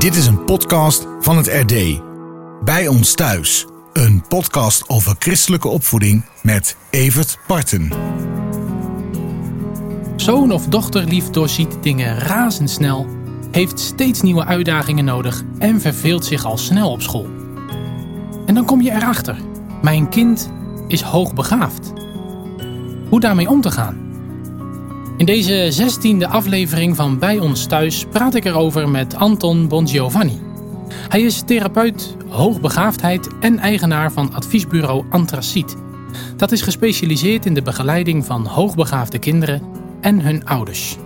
Dit is een podcast van het RD. Bij ons thuis. Een podcast over christelijke opvoeding met Evert Parten. Zoon of dochterlief doorziet dingen razendsnel, heeft steeds nieuwe uitdagingen nodig en verveelt zich al snel op school. En dan kom je erachter: mijn kind is hoogbegaafd. Hoe daarmee om te gaan? In deze zestiende aflevering van Bij ons thuis praat ik erover met Anton Bongiovanni. Hij is therapeut, hoogbegaafdheid en eigenaar van adviesbureau Antraciet. Dat is gespecialiseerd in de begeleiding van hoogbegaafde kinderen en hun ouders.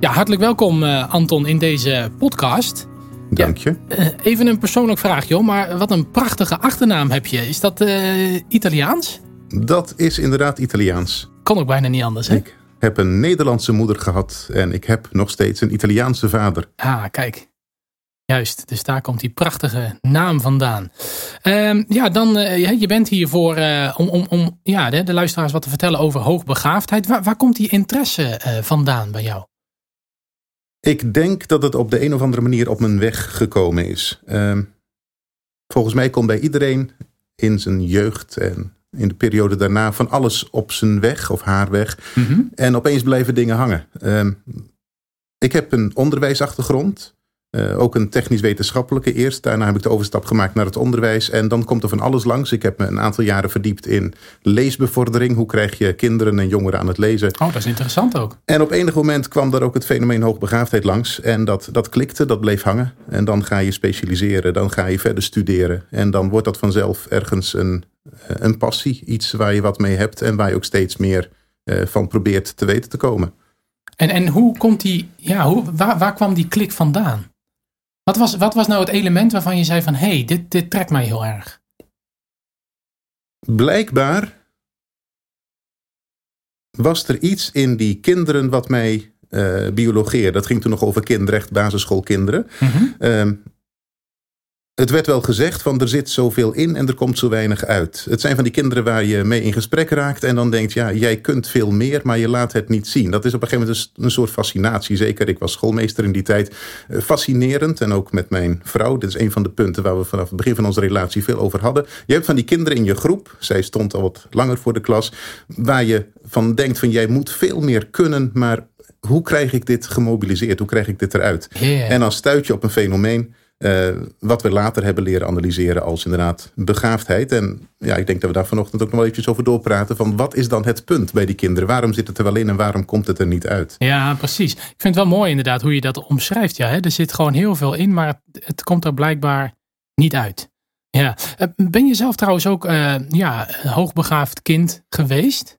Ja, hartelijk welkom uh, Anton in deze podcast. Dank je. Ja, uh, even een persoonlijk vraagje, maar wat een prachtige achternaam heb je. Is dat uh, Italiaans? Dat is inderdaad Italiaans. Kon ook bijna niet anders, hè? Ik heb een Nederlandse moeder gehad en ik heb nog steeds een Italiaanse vader. Ah, kijk. Juist, dus daar komt die prachtige naam vandaan. Uh, ja, dan, uh, je bent hier voor, uh, om, om, om ja, de, de, luisteraars wat te vertellen over hoogbegaafdheid. Waar, waar komt die interesse uh, vandaan bij jou? Ik denk dat het op de een of andere manier op mijn weg gekomen is. Ehm, volgens mij komt bij iedereen in zijn jeugd en in de periode daarna van alles op zijn weg of haar weg. Mm -hmm. En opeens blijven dingen hangen. Um, ik heb een onderwijsachtergrond. Uh, ook een technisch-wetenschappelijke eerst. Daarna heb ik de overstap gemaakt naar het onderwijs. En dan komt er van alles langs. Ik heb me een aantal jaren verdiept in leesbevordering. Hoe krijg je kinderen en jongeren aan het lezen? Oh, dat is interessant ook. En op enig moment kwam daar ook het fenomeen hoogbegaafdheid langs. En dat, dat klikte, dat bleef hangen. En dan ga je specialiseren, dan ga je verder studeren. En dan wordt dat vanzelf ergens een, een passie. Iets waar je wat mee hebt en waar je ook steeds meer uh, van probeert te weten te komen. En, en hoe komt die, ja, hoe, waar, waar kwam die klik vandaan? Wat was, wat was nou het element waarvan je zei van... hé, hey, dit, dit trekt mij heel erg? Blijkbaar was er iets in die kinderen wat mij uh, biologeerde. Dat ging toen nog over kinderrecht, basisschoolkinderen. Mm -hmm. Het werd wel gezegd van er zit zoveel in en er komt zo weinig uit. Het zijn van die kinderen waar je mee in gesprek raakt en dan denkt, ja, jij kunt veel meer, maar je laat het niet zien. Dat is op een gegeven moment een soort fascinatie. Zeker, ik was schoolmeester in die tijd. Fascinerend en ook met mijn vrouw. Dit is een van de punten waar we vanaf het begin van onze relatie veel over hadden. Je hebt van die kinderen in je groep, zij stond al wat langer voor de klas, waar je van denkt van jij moet veel meer kunnen, maar hoe krijg ik dit gemobiliseerd? Hoe krijg ik dit eruit? Yeah. En dan stuit je op een fenomeen uh, wat we later hebben leren analyseren als inderdaad begaafdheid. En ja, ik denk dat we daar vanochtend ook nog wel eventjes over doorpraten. Van wat is dan het punt bij die kinderen? Waarom zit het er wel in en waarom komt het er niet uit? Ja, precies. Ik vind het wel mooi inderdaad hoe je dat omschrijft. Ja, hè? Er zit gewoon heel veel in, maar het, komt er blijkbaar niet uit. Ja. Ben je zelf trouwens ook uh, ja, een hoogbegaafd kind geweest?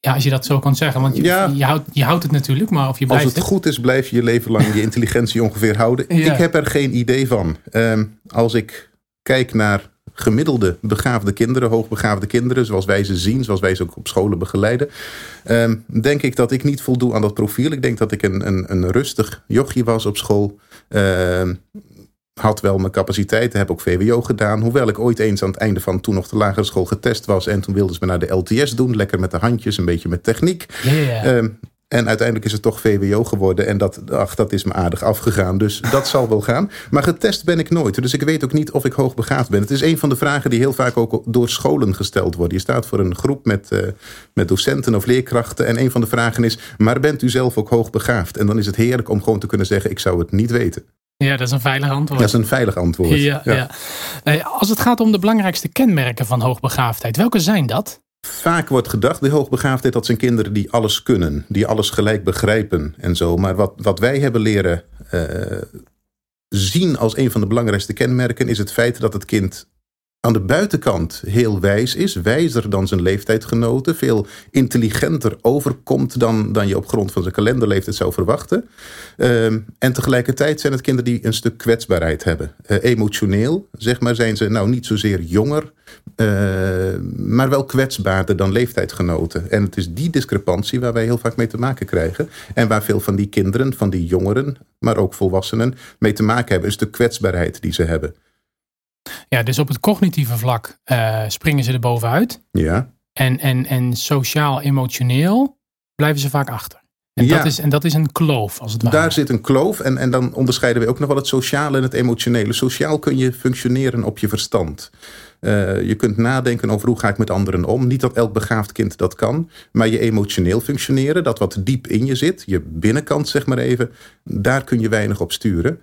Ja, als je dat zo kan zeggen. Want je, ja. je, houdt, je houdt het natuurlijk, maar of je blijft Als het, het goed is, blijf je je leven lang je intelligentie ongeveer houden. Ja. Ik heb er geen idee van. Um, als ik kijk naar gemiddelde begaafde kinderen, hoogbegaafde kinderen, zoals wij ze zien, zoals wij ze ook op scholen begeleiden, um, denk ik dat ik niet voldoe aan dat profiel. Ik denk dat ik een, een, een rustig jochie was op school. Uh, had wel mijn capaciteiten, heb ook VWO gedaan. Hoewel ik ooit eens aan het einde van toen nog de lagere school getest was. En toen wilden ze me naar de LTS doen. Lekker met de handjes, een beetje met techniek. Yeah. Um, en uiteindelijk is het toch VWO geworden. En dat, ach, dat is me aardig afgegaan. Dus dat zal wel gaan. Maar getest ben ik nooit. Dus ik weet ook niet of ik hoogbegaafd ben. Het is een van de vragen die heel vaak ook door scholen gesteld worden. Je staat voor een groep met, uh, met docenten of leerkrachten. En een van de vragen is, maar bent u zelf ook hoogbegaafd? En dan is het heerlijk om gewoon te kunnen zeggen, ik zou het niet weten. Ja, dat is een veilig antwoord. Dat is een veilig antwoord. Ja, ja. ja. Als het gaat om de belangrijkste kenmerken van hoogbegaafdheid, welke zijn dat? Vaak wordt gedacht, de hoogbegaafdheid, dat zijn kinderen die alles kunnen. Die alles gelijk begrijpen en zo. Maar wat, wat wij hebben leren uh, zien als een van de belangrijkste kenmerken... is het feit dat het kind aan de buitenkant heel wijs is, wijzer dan zijn leeftijdgenoten, veel intelligenter overkomt dan, dan je op grond van zijn kalenderleeftijd zou verwachten. Um, en tegelijkertijd zijn het kinderen die een stuk kwetsbaarheid hebben. Uh, emotioneel, zeg maar, zijn ze nou niet zozeer jonger, uh, maar wel kwetsbaarder dan leeftijdgenoten. En het is die discrepantie waar wij heel vaak mee te maken krijgen. En waar veel van die kinderen, van die jongeren, maar ook volwassenen mee te maken hebben. Een stuk kwetsbaarheid die ze hebben. Ja, dus op het cognitieve vlak uh, springen ze er bovenuit. Ja. En, en, en sociaal-emotioneel blijven ze vaak achter. En, Ja. dat is, en dat is een kloof, als het ware. Daar zit een kloof en, en dan onderscheiden we ook nog wel het sociale en het emotionele. Sociaal kun je functioneren op je verstand. Eh, je kunt nadenken over hoe ga ik met anderen om. Niet dat elk begaafd kind dat kan. Maar je emotioneel functioneren, dat wat diep in je zit, je binnenkant zeg maar even, daar kun je weinig op sturen.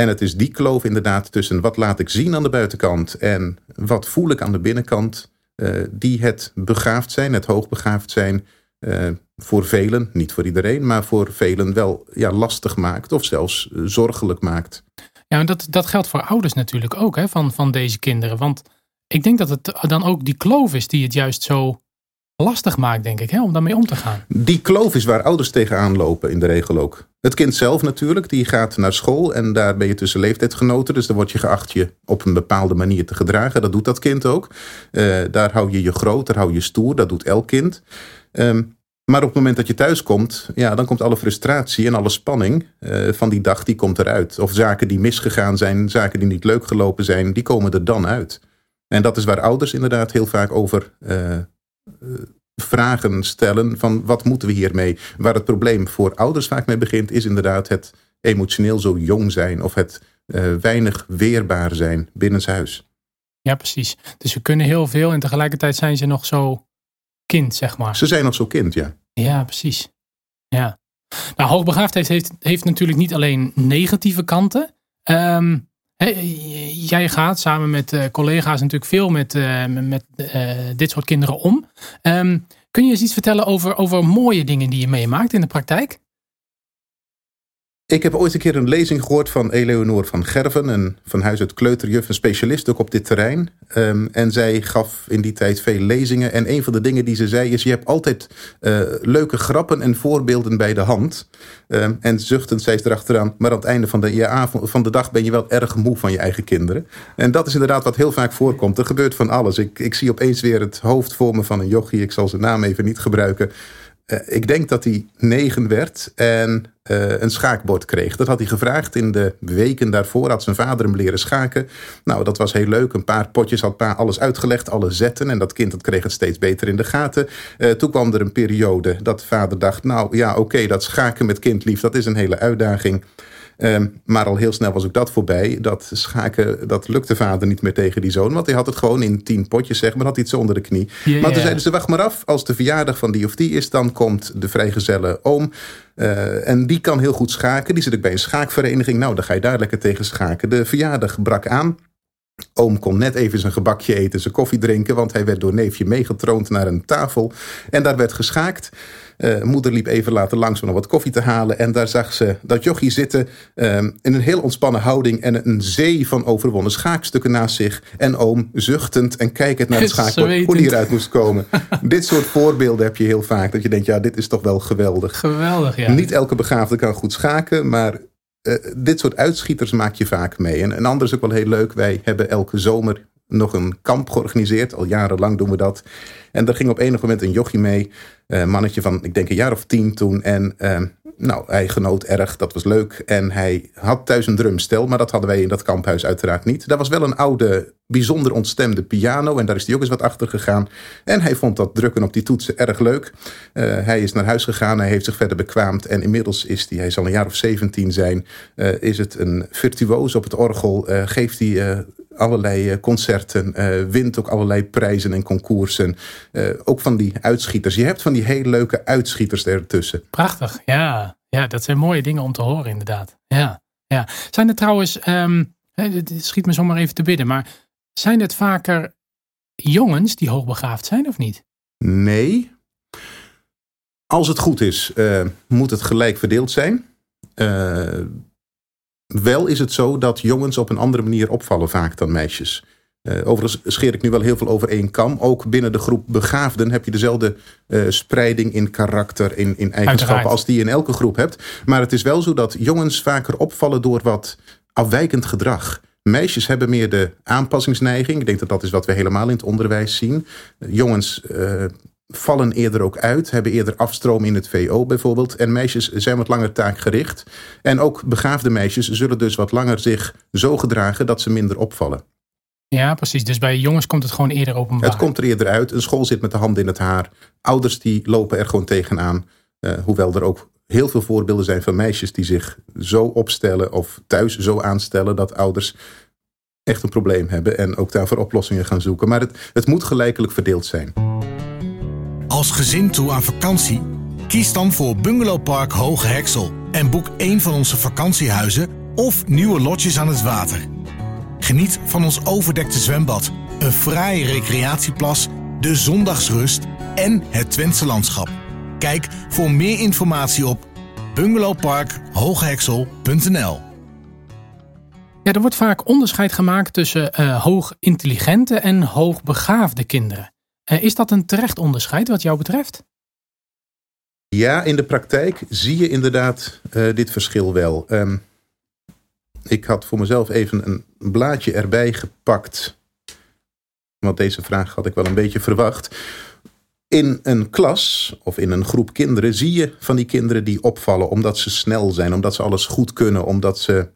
En het is die kloof inderdaad tussen wat laat ik zien aan de buitenkant en wat voel ik aan de binnenkant, eh, die het begaafd zijn, het hoogbegaafd zijn, eh, voor velen, niet voor iedereen, maar voor velen wel ja, lastig maakt of zelfs eh, zorgelijk maakt. Ja, en dat, dat geldt voor ouders natuurlijk ook hè, van, van deze kinderen. Want ik denk dat het dan ook die kloof is die het juist zo lastig maakt, denk ik, hè, om daarmee om te gaan. Die kloof is waar ouders tegenaan lopen in de regel ook. Het kind zelf natuurlijk, die gaat naar school en daar ben je tussen leeftijdsgenoten. Dus dan word je geacht je op een bepaalde manier te gedragen. Dat doet dat kind ook. Eh, daar hou je je groot, daar hou je stoer. Dat doet elk kind. Ehm, maar op het moment dat je thuis komt, ja, dan komt alle frustratie en alle spanning eh, van die dag, die komt eruit. Of zaken die misgegaan zijn, zaken die niet leuk gelopen zijn, die komen er dan uit. En dat is waar ouders inderdaad heel vaak over eh, vragen stellen van wat moeten we hiermee? Waar het probleem voor ouders vaak mee begint, is inderdaad het emotioneel zo jong zijn of het eh, weinig weerbaar zijn binnenshuis. Ja, precies. Dus ze kunnen heel veel en tegelijkertijd zijn ze nog zo kind, zeg maar. Ze zijn nog zo kind, ja. Ja, precies. Ja. Nou, hoogbegaafdheid heeft, heeft natuurlijk niet alleen negatieve kanten. Ehm, jij gaat samen met eh, collega's natuurlijk veel met, eh, met eh, dit soort kinderen om. Ehm, kun je eens iets vertellen over, over mooie dingen die je meemaakt in de praktijk? Ik heb ooit een keer een lezing gehoord van Eleonore van Gerven, een van huis uit kleuterjuf, een specialist ook op dit terrein. Ehm, en zij gaf in die tijd veel lezingen. En een van de dingen die ze zei is: je hebt altijd eh, leuke grappen en voorbeelden bij de hand. Ehm, en zuchtend zei ze erachteraan, maar aan het einde van de, je avond, van de dag ben je wel erg moe van je eigen kinderen. En dat is inderdaad wat heel vaak voorkomt. Er gebeurt van alles. Ik, ik zie opeens weer het hoofd voor me van een jochie. Ik zal zijn naam even niet gebruiken. Eh, ik denk dat hij negen werd en eh, een schaakbord kreeg. Dat had hij gevraagd in de weken daarvoor. Had zijn vader hem leren schaken. Nou, dat was heel leuk. Een paar potjes had pa alles uitgelegd, alle zetten. En dat kind dat kreeg het steeds beter in de gaten. Eh, toen kwam er een periode dat de vader dacht... nou ja, oké, dat schaken met kindlief, dat is een hele uitdaging. Ehm, maar al heel snel was ook dat voorbij. Dat schaken, dat lukte vader niet meer tegen die zoon. Want hij had het gewoon in tien potjes, zeg maar, had zo onder de knie. Maar toen zeiden ze, wacht maar af. Als de verjaardag van die of die is, dan komt de vrijgezelle oom. Eh, en die kan heel goed schaken. Die zit ook bij een schaakvereniging. Nou, dan ga je daar lekker tegen schaken. De verjaardag brak aan. Oom kon net even zijn gebakje eten, zijn koffie drinken... want hij werd door neefje meegetroond naar een tafel. En daar werd geschaakt. Eh, moeder liep even later langs om nog wat koffie te halen. En daar zag ze dat jochie zitten eh, in een heel ontspannen houding... en een zee van overwonnen schaakstukken naast zich. En oom zuchtend en kijkend naar het schaakbord... hoe die eruit moest komen. dit soort voorbeelden heb je heel vaak. Dat je denkt, ja, dit is toch wel geweldig. Geweldig, ja. Niet elke begaafde kan goed schaken, maar eh, dit soort uitschieters maak je vaak mee. En een ander is ook wel heel leuk. Wij hebben elke zomer nog een kamp georganiseerd. Al jarenlang doen we dat. En daar ging op enig moment een jochie mee. Een mannetje van, ik denk een jaar of tien toen. En eh, nou, hij genoot erg. Dat was leuk. En hij had thuis een drumstel. Maar dat hadden wij in dat kamphuis uiteraard niet. Daar was wel een oude, bijzonder ontstemde piano. En daar is hij ook eens wat achter gegaan. En hij vond dat drukken op die toetsen erg leuk. Eh, hij is naar huis gegaan. Hij heeft zich verder bekwaamd. En inmiddels is hij, hij zal een jaar of 17 zijn. eh, is het een virtuoos op het orgel. eh, geeft hij... allerlei eh, concerten, eh, wint ook allerlei prijzen en concoursen. Eh, ook van die uitschieters. Je hebt van die hele leuke uitschieters ertussen. Prachtig, ja. Ja, dat zijn mooie dingen om te horen, inderdaad. Ja, ja. Zijn er trouwens, ehm, dit dit schiet me zomaar even te bidden, maar zijn het vaker jongens die hoogbegaafd zijn of niet? Nee. Als het goed is, moet het gelijk verdeeld zijn. Wel is het zo dat jongens op een andere manier opvallen vaak dan meisjes. Eh, overigens scheer ik nu wel heel veel over één kam. Ook binnen de groep begaafden heb je dezelfde eh, spreiding in karakter, in, in eigenschappen Uiteraard. als die je in elke groep hebt. Maar het is wel zo dat jongens vaker opvallen door wat afwijkend gedrag. Meisjes hebben meer de aanpassingsneiging. Ik denk dat dat is wat we helemaal in het onderwijs zien. Eh, Jongens vallen eerder ook uit, hebben eerder afstroom in het VO bijvoorbeeld. En meisjes zijn wat langer taakgericht. En ook begaafde meisjes zullen dus wat langer zich zo gedragen dat ze minder opvallen. Ja, precies. Dus bij jongens komt het gewoon eerder openbaar. Het komt er eerder uit. Een school zit met de hand in het haar. Ouders die lopen er gewoon tegenaan. Eh, hoewel er ook heel veel voorbeelden zijn van meisjes die zich zo opstellen of thuis zo aanstellen dat ouders echt een probleem hebben en ook daarvoor oplossingen gaan zoeken. Maar het, het moet gelijkelijk verdeeld zijn. Als gezin toe aan vakantie? Kies dan voor Bungalowpark Hoge Heksel en boek een van onze vakantiehuizen of nieuwe lodges aan het water. Geniet van ons overdekte zwembad, een fraaie recreatieplas, de zondagsrust en het Twentse landschap. Kijk voor meer informatie op bungalowparkhoogheksel.nl. Ja, er wordt vaak onderscheid gemaakt tussen hoog intelligente en hoogbegaafde kinderen. Uh, is dat een terecht onderscheid wat jou betreft? Ja, in de praktijk zie je inderdaad uh, dit verschil wel. Um, ik had voor mezelf even een blaadje erbij gepakt. Want deze vraag had ik wel een beetje verwacht. In een klas of in een groep kinderen zie je van die kinderen die opvallen omdat ze snel zijn, omdat ze alles goed kunnen, omdat ze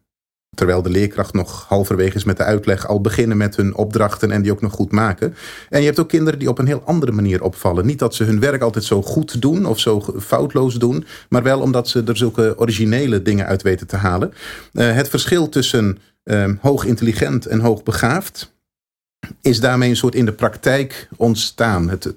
terwijl de leerkracht nog halverwege is met de uitleg, al beginnen met hun opdrachten en die ook nog goed maken. En je hebt ook kinderen die op een heel andere manier opvallen. Niet dat ze hun werk altijd zo goed doen of zo foutloos doen, maar wel omdat ze er zulke originele dingen uit weten te halen. Uh, het verschil tussen uh, hoog intelligent en hoog begaafd is daarmee een soort in de praktijk ontstaan. Het,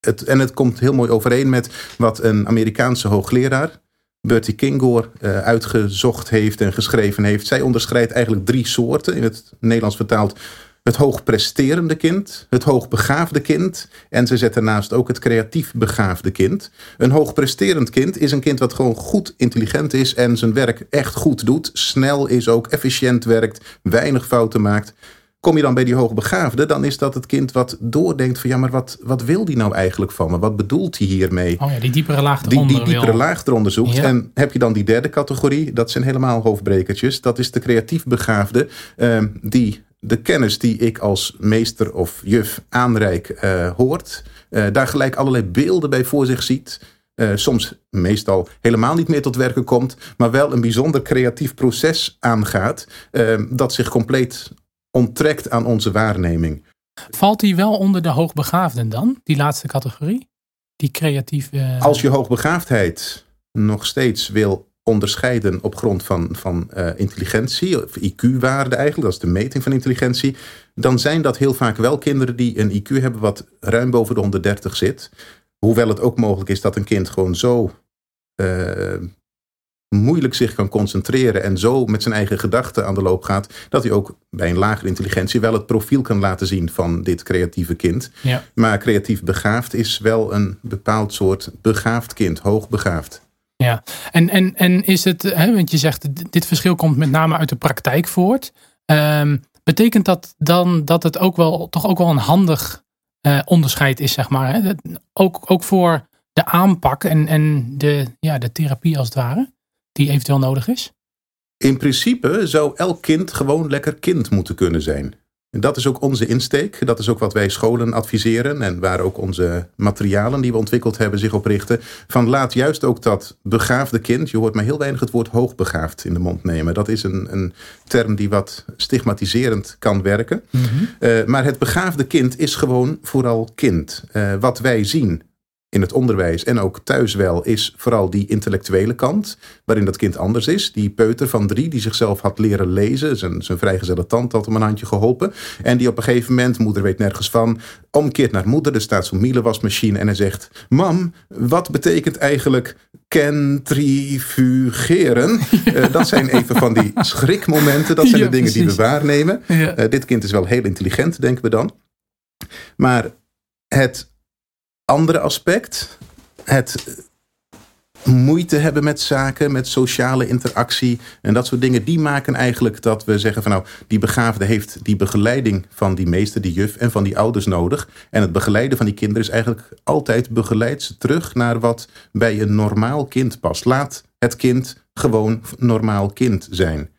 het, en het komt heel mooi overeen met wat een Amerikaanse hoogleraar, Bertie Kingor uh, uitgezocht heeft en geschreven heeft. Zij onderscheidt eigenlijk drie soorten, in het Nederlands vertaald het hoogpresterende kind, het hoogbegaafde kind en ze zet daarnaast ook het creatief begaafde kind. Een hoogpresterend kind is een kind wat gewoon goed intelligent is en zijn werk echt goed doet, snel is ook, efficiënt werkt, weinig fouten maakt. Kom je dan bij die hoogbegaafde, dan is dat het kind wat doordenkt van ja, maar wat, wat wil die nou eigenlijk van me? Wat bedoelt hij hiermee? Oh ja, die diepere laag eronder. Die, die diepere wil. laag eronder zoekt. Ja. En heb je dan die derde categorie, dat zijn helemaal hoofdbrekertjes. Dat is de creatief begaafde, uh, die de kennis die ik als meester of juf aanreik uh, hoort. Uh, daar gelijk allerlei beelden bij voor zich ziet. Uh, soms meestal helemaal niet meer tot werken komt, maar wel een bijzonder creatief proces aangaat, dat zich compleet onttrekt aan onze waarneming. Valt die wel onder de hoogbegaafden dan, die laatste categorie? Die creatieve. Als je hoogbegaafdheid nog steeds wil onderscheiden op grond van, van uh, intelligentie, of IQ-waarde eigenlijk, dat is de meting van intelligentie, dan zijn dat heel vaak wel kinderen die een IQ hebben wat ruim boven de 130 zit. Hoewel het ook mogelijk is dat een kind gewoon zo uh, moeilijk zich kan concentreren en zo met zijn eigen gedachten aan de loop gaat, dat hij ook bij een lagere intelligentie wel het profiel kan laten zien van dit creatieve kind. Ja. Maar creatief begaafd is wel een bepaald soort begaafd kind, hoogbegaafd. Ja, en, en, en is het, hè, want je zegt dit verschil komt met name uit de praktijk voort. Um, betekent dat dan dat het ook wel toch ook wel een handig uh, onderscheid is, zeg maar? Hè? Ook, ook voor de aanpak en, en de, ja, de therapie als het ware? Die eventueel nodig is? In principe zou elk kind gewoon lekker kind moeten kunnen zijn. En dat is ook onze insteek. Dat is ook wat wij scholen adviseren. En waar ook onze materialen die we ontwikkeld hebben zich op richten. Van laat juist ook dat begaafde kind. Je hoort maar heel weinig het woord hoogbegaafd in de mond nemen. Dat is een, een term die wat stigmatiserend kan werken. Mm -hmm. uh, maar het begaafde kind is gewoon vooral kind. Uh, wat wij zien in het onderwijs en ook thuis wel, is vooral die intellectuele kant, waarin dat kind anders is. Die peuter van drie, die zichzelf had leren lezen, zijn, zijn vrijgezelle tand had hem een handje geholpen. En die op een gegeven moment, moeder weet nergens van, omkeert naar moeder, er staat zo'n mielenwasmachine en hij zegt, mam, wat betekent eigenlijk centrifugeren? Ja. Uh, dat zijn even van die schrikmomenten, dat zijn ja, de dingen precies. die we waarnemen. Ja. Uh, dit kind is wel heel intelligent, denken we dan. Maar het andere aspect, het moeite hebben met zaken, met sociale interactie en dat soort dingen, die maken eigenlijk dat we zeggen van nou, die begaafde heeft die begeleiding van die meester, die juf en van die ouders nodig. En het begeleiden van die kinderen is eigenlijk altijd begeleid ze terug naar wat bij een normaal kind past. Laat het kind gewoon normaal kind zijn.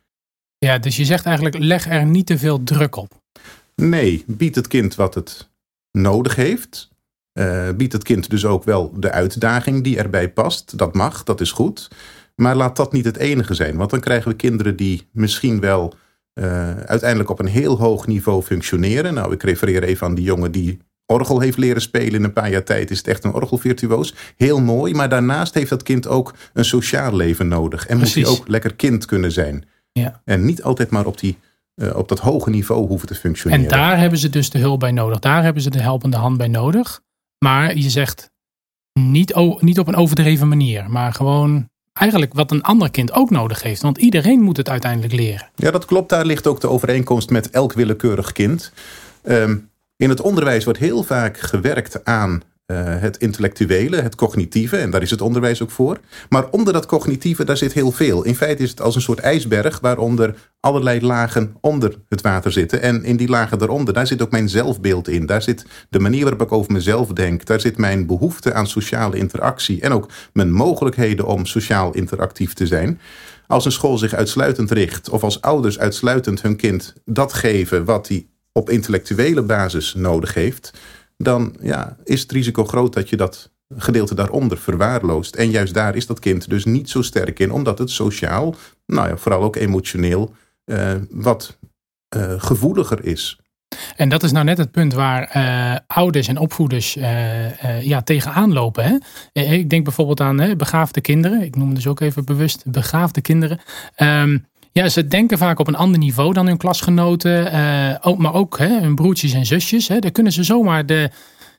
Ja, dus je zegt eigenlijk leg er niet te veel druk op. Nee, bied het kind wat het nodig heeft. Uh, biedt het kind dus ook wel de uitdaging die erbij past. Dat mag, dat is goed. Maar laat dat niet het enige zijn. Want dan krijgen we kinderen die misschien wel uh, uiteindelijk op een heel hoog niveau functioneren. Nou, ik refereer even aan die jongen die orgel heeft leren spelen in een paar jaar tijd, is het echt een orgelvirtuoos. Heel mooi, maar daarnaast heeft dat kind ook een sociaal leven nodig. En Precies. moet hij ook lekker kind kunnen zijn. Ja. En niet altijd maar op, die, eh, op dat hoge niveau hoeven te functioneren. En daar hebben ze dus de hulp bij nodig. Daar hebben ze de helpende hand bij nodig. Maar je zegt niet, niet op een overdreven manier. Maar gewoon eigenlijk wat een ander kind ook nodig heeft. Want iedereen moet het uiteindelijk leren. Ja, dat klopt. Daar ligt ook de overeenkomst met elk willekeurig kind. Ehm, in het onderwijs wordt heel vaak gewerkt aan eh, het intellectuele, het cognitieve. En daar is het onderwijs ook voor. Maar onder dat cognitieve, daar zit heel veel. In feite is het als een soort ijsberg waaronder allerlei lagen onder het water zitten. En in die lagen daaronder, daar zit ook mijn zelfbeeld in. Daar zit de manier waarop ik over mezelf denk. Daar zit mijn behoefte aan sociale interactie. En ook mijn mogelijkheden om sociaal interactief te zijn. Als een school zich uitsluitend richt, of als ouders uitsluitend hun kind dat geven wat hij op intellectuele basis nodig heeft, dan ja, is het risico groot dat je dat gedeelte daaronder verwaarloost. En juist daar is dat kind dus niet zo sterk in, omdat het sociaal, nou ja, vooral ook emotioneel, eh, wat eh, gevoeliger is. En dat is nou net het punt waar eh, ouders en opvoeders ja, tegenaan lopen. Hè? Ik denk bijvoorbeeld aan begaafde kinderen. Ik noem dus ook even bewust begaafde kinderen. Ehm, ja, ze denken vaak op een ander niveau dan hun klasgenoten. eh, ook, maar ook hè, hun broertjes en zusjes. Hè? Daar kunnen ze zomaar de,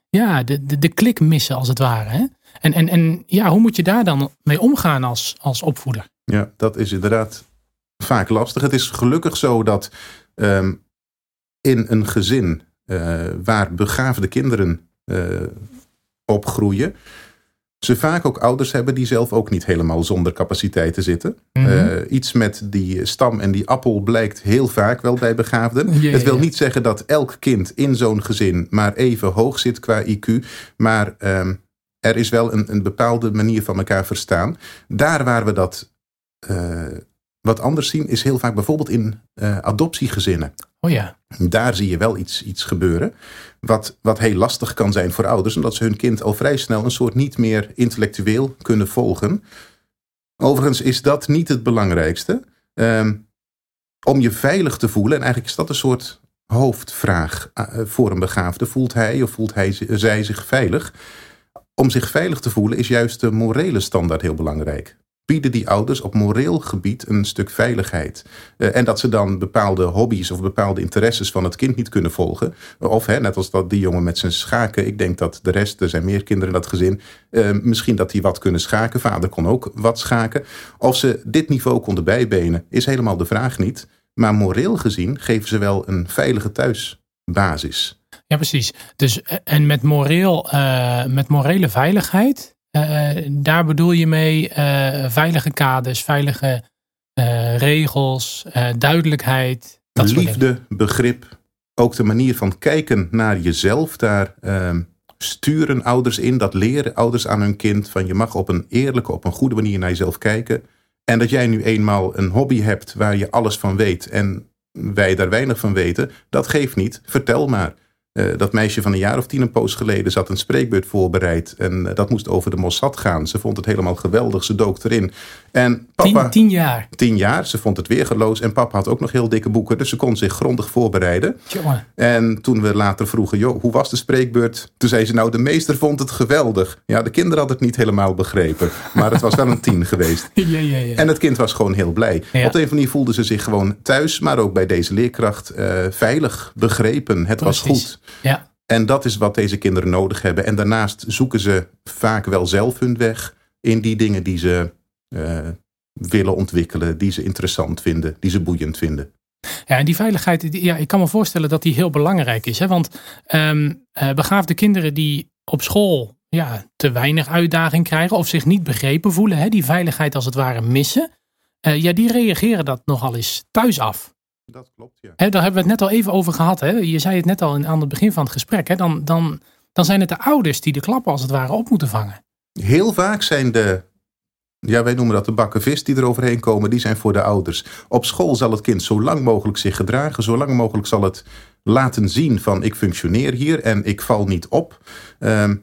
ja, de, de, de klik missen als het ware. Hè? En, en, en ja, hoe moet je daar dan mee omgaan als, als opvoeder? Ja, dat is inderdaad vaak lastig. Het is gelukkig zo dat ehm, in een gezin eh, waar begaafde kinderen eh, opgroeien, ze vaak ook ouders hebben die zelf ook niet helemaal zonder capaciteiten zitten. Mhm. Eh, iets met die stam en die appel blijkt heel vaak wel bij begaafden. Het wil niet zeggen dat elk kind in zo'n gezin maar even hoog zit qua IQ. Maar ehm, er is wel een, een bepaalde manier van elkaar verstaan. Daar waar we dat eh, wat anders zien, is heel vaak bijvoorbeeld in eh, adoptiegezinnen. Oh ja, Daar zie je wel iets, iets gebeuren. Wat, wat heel lastig kan zijn voor ouders, omdat ze hun kind al vrij snel een soort niet meer intellectueel kunnen volgen. Overigens is dat niet het belangrijkste. Ehm, om je veilig te voelen, en eigenlijk is dat een soort hoofdvraag eh, voor een begaafde. Voelt hij of voelt hij, zij zich veilig? Om zich veilig te voelen is juist de morele standaard heel belangrijk. Bieden die ouders op moreel gebied een stuk veiligheid. Eh, en dat ze dan bepaalde hobby's of bepaalde interesses van het kind niet kunnen volgen. Of hè, net als dat die jongen met zijn schaken. Ik denk dat de rest, er zijn meer kinderen in dat gezin. eh, misschien dat die wat kunnen schaken. Vader kon ook wat schaken. Of ze dit niveau konden bijbenen, is helemaal de vraag niet. Maar moreel gezien geven ze wel een veilige thuisbasis. Ja, precies. Dus, eh, en met, moreel, met morele veiligheid, daar bedoel je mee eh, veilige kaders, veilige eh, regels, eh, duidelijkheid. Dat. Liefde, begrip, ook de manier van kijken naar jezelf. Daar ehm, sturen ouders in, dat leren ouders aan hun kind. Van je mag op een eerlijke, op een goede manier naar jezelf kijken. En dat jij nu eenmaal een hobby hebt waar je alles van weet en wij daar weinig van weten, dat geeft niet. Vertel maar. Eh, dat meisje van een jaar of tien een poos geleden zat een spreekbeurt voorbereid. En eh, dat moest over de Mossad gaan. Ze vond het helemaal geweldig. Ze dook erin. En papa, Tien, tien jaar. tien jaar. Ze vond het weergeloos. En papa had ook nog heel dikke boeken. Dus ze kon zich grondig voorbereiden. Jongen. En toen we later vroegen, joh, hoe was de spreekbeurt? Toen zei ze, nou, de meester vond het geweldig. Ja, de kinderen hadden het niet helemaal begrepen. Maar het was wel een tien geweest. Ja, ja, ja. En het kind was gewoon heel blij. Op de een of andere manier voelde ze zich gewoon thuis, maar ook bij deze leerkracht eh, veilig, begrepen. Het was goed. Ja. En dat is wat deze kinderen nodig hebben. En daarnaast zoeken ze vaak wel zelf hun weg in die dingen die ze eh, willen ontwikkelen, die ze interessant vinden, die ze boeiend vinden. Ja, en die veiligheid, die- ja, ik kan me voorstellen dat die heel belangrijk is. Hè? Want ehm, eh, begaafde kinderen die op school ja, te weinig uitdaging krijgen of zich niet begrepen voelen, hè, die veiligheid als het ware missen, eh, ja, die reageren dat nogal eens thuis af. Dat klopt, ja. Daar hebben we het net al even over gehad. Hè? Je zei het net al in- aan het begin van het gesprek. Hè? Dan, dan, dan zijn het de ouders die de klappen als het ware op moeten vangen. Heel vaak zijn de, ja, wij noemen dat de bakken vis die er overheen komen, die zijn voor de ouders. Op school zal het kind zo lang mogelijk zich gedragen, zo lang mogelijk zal het laten zien van ik functioneer hier en ik val niet op. Ehm,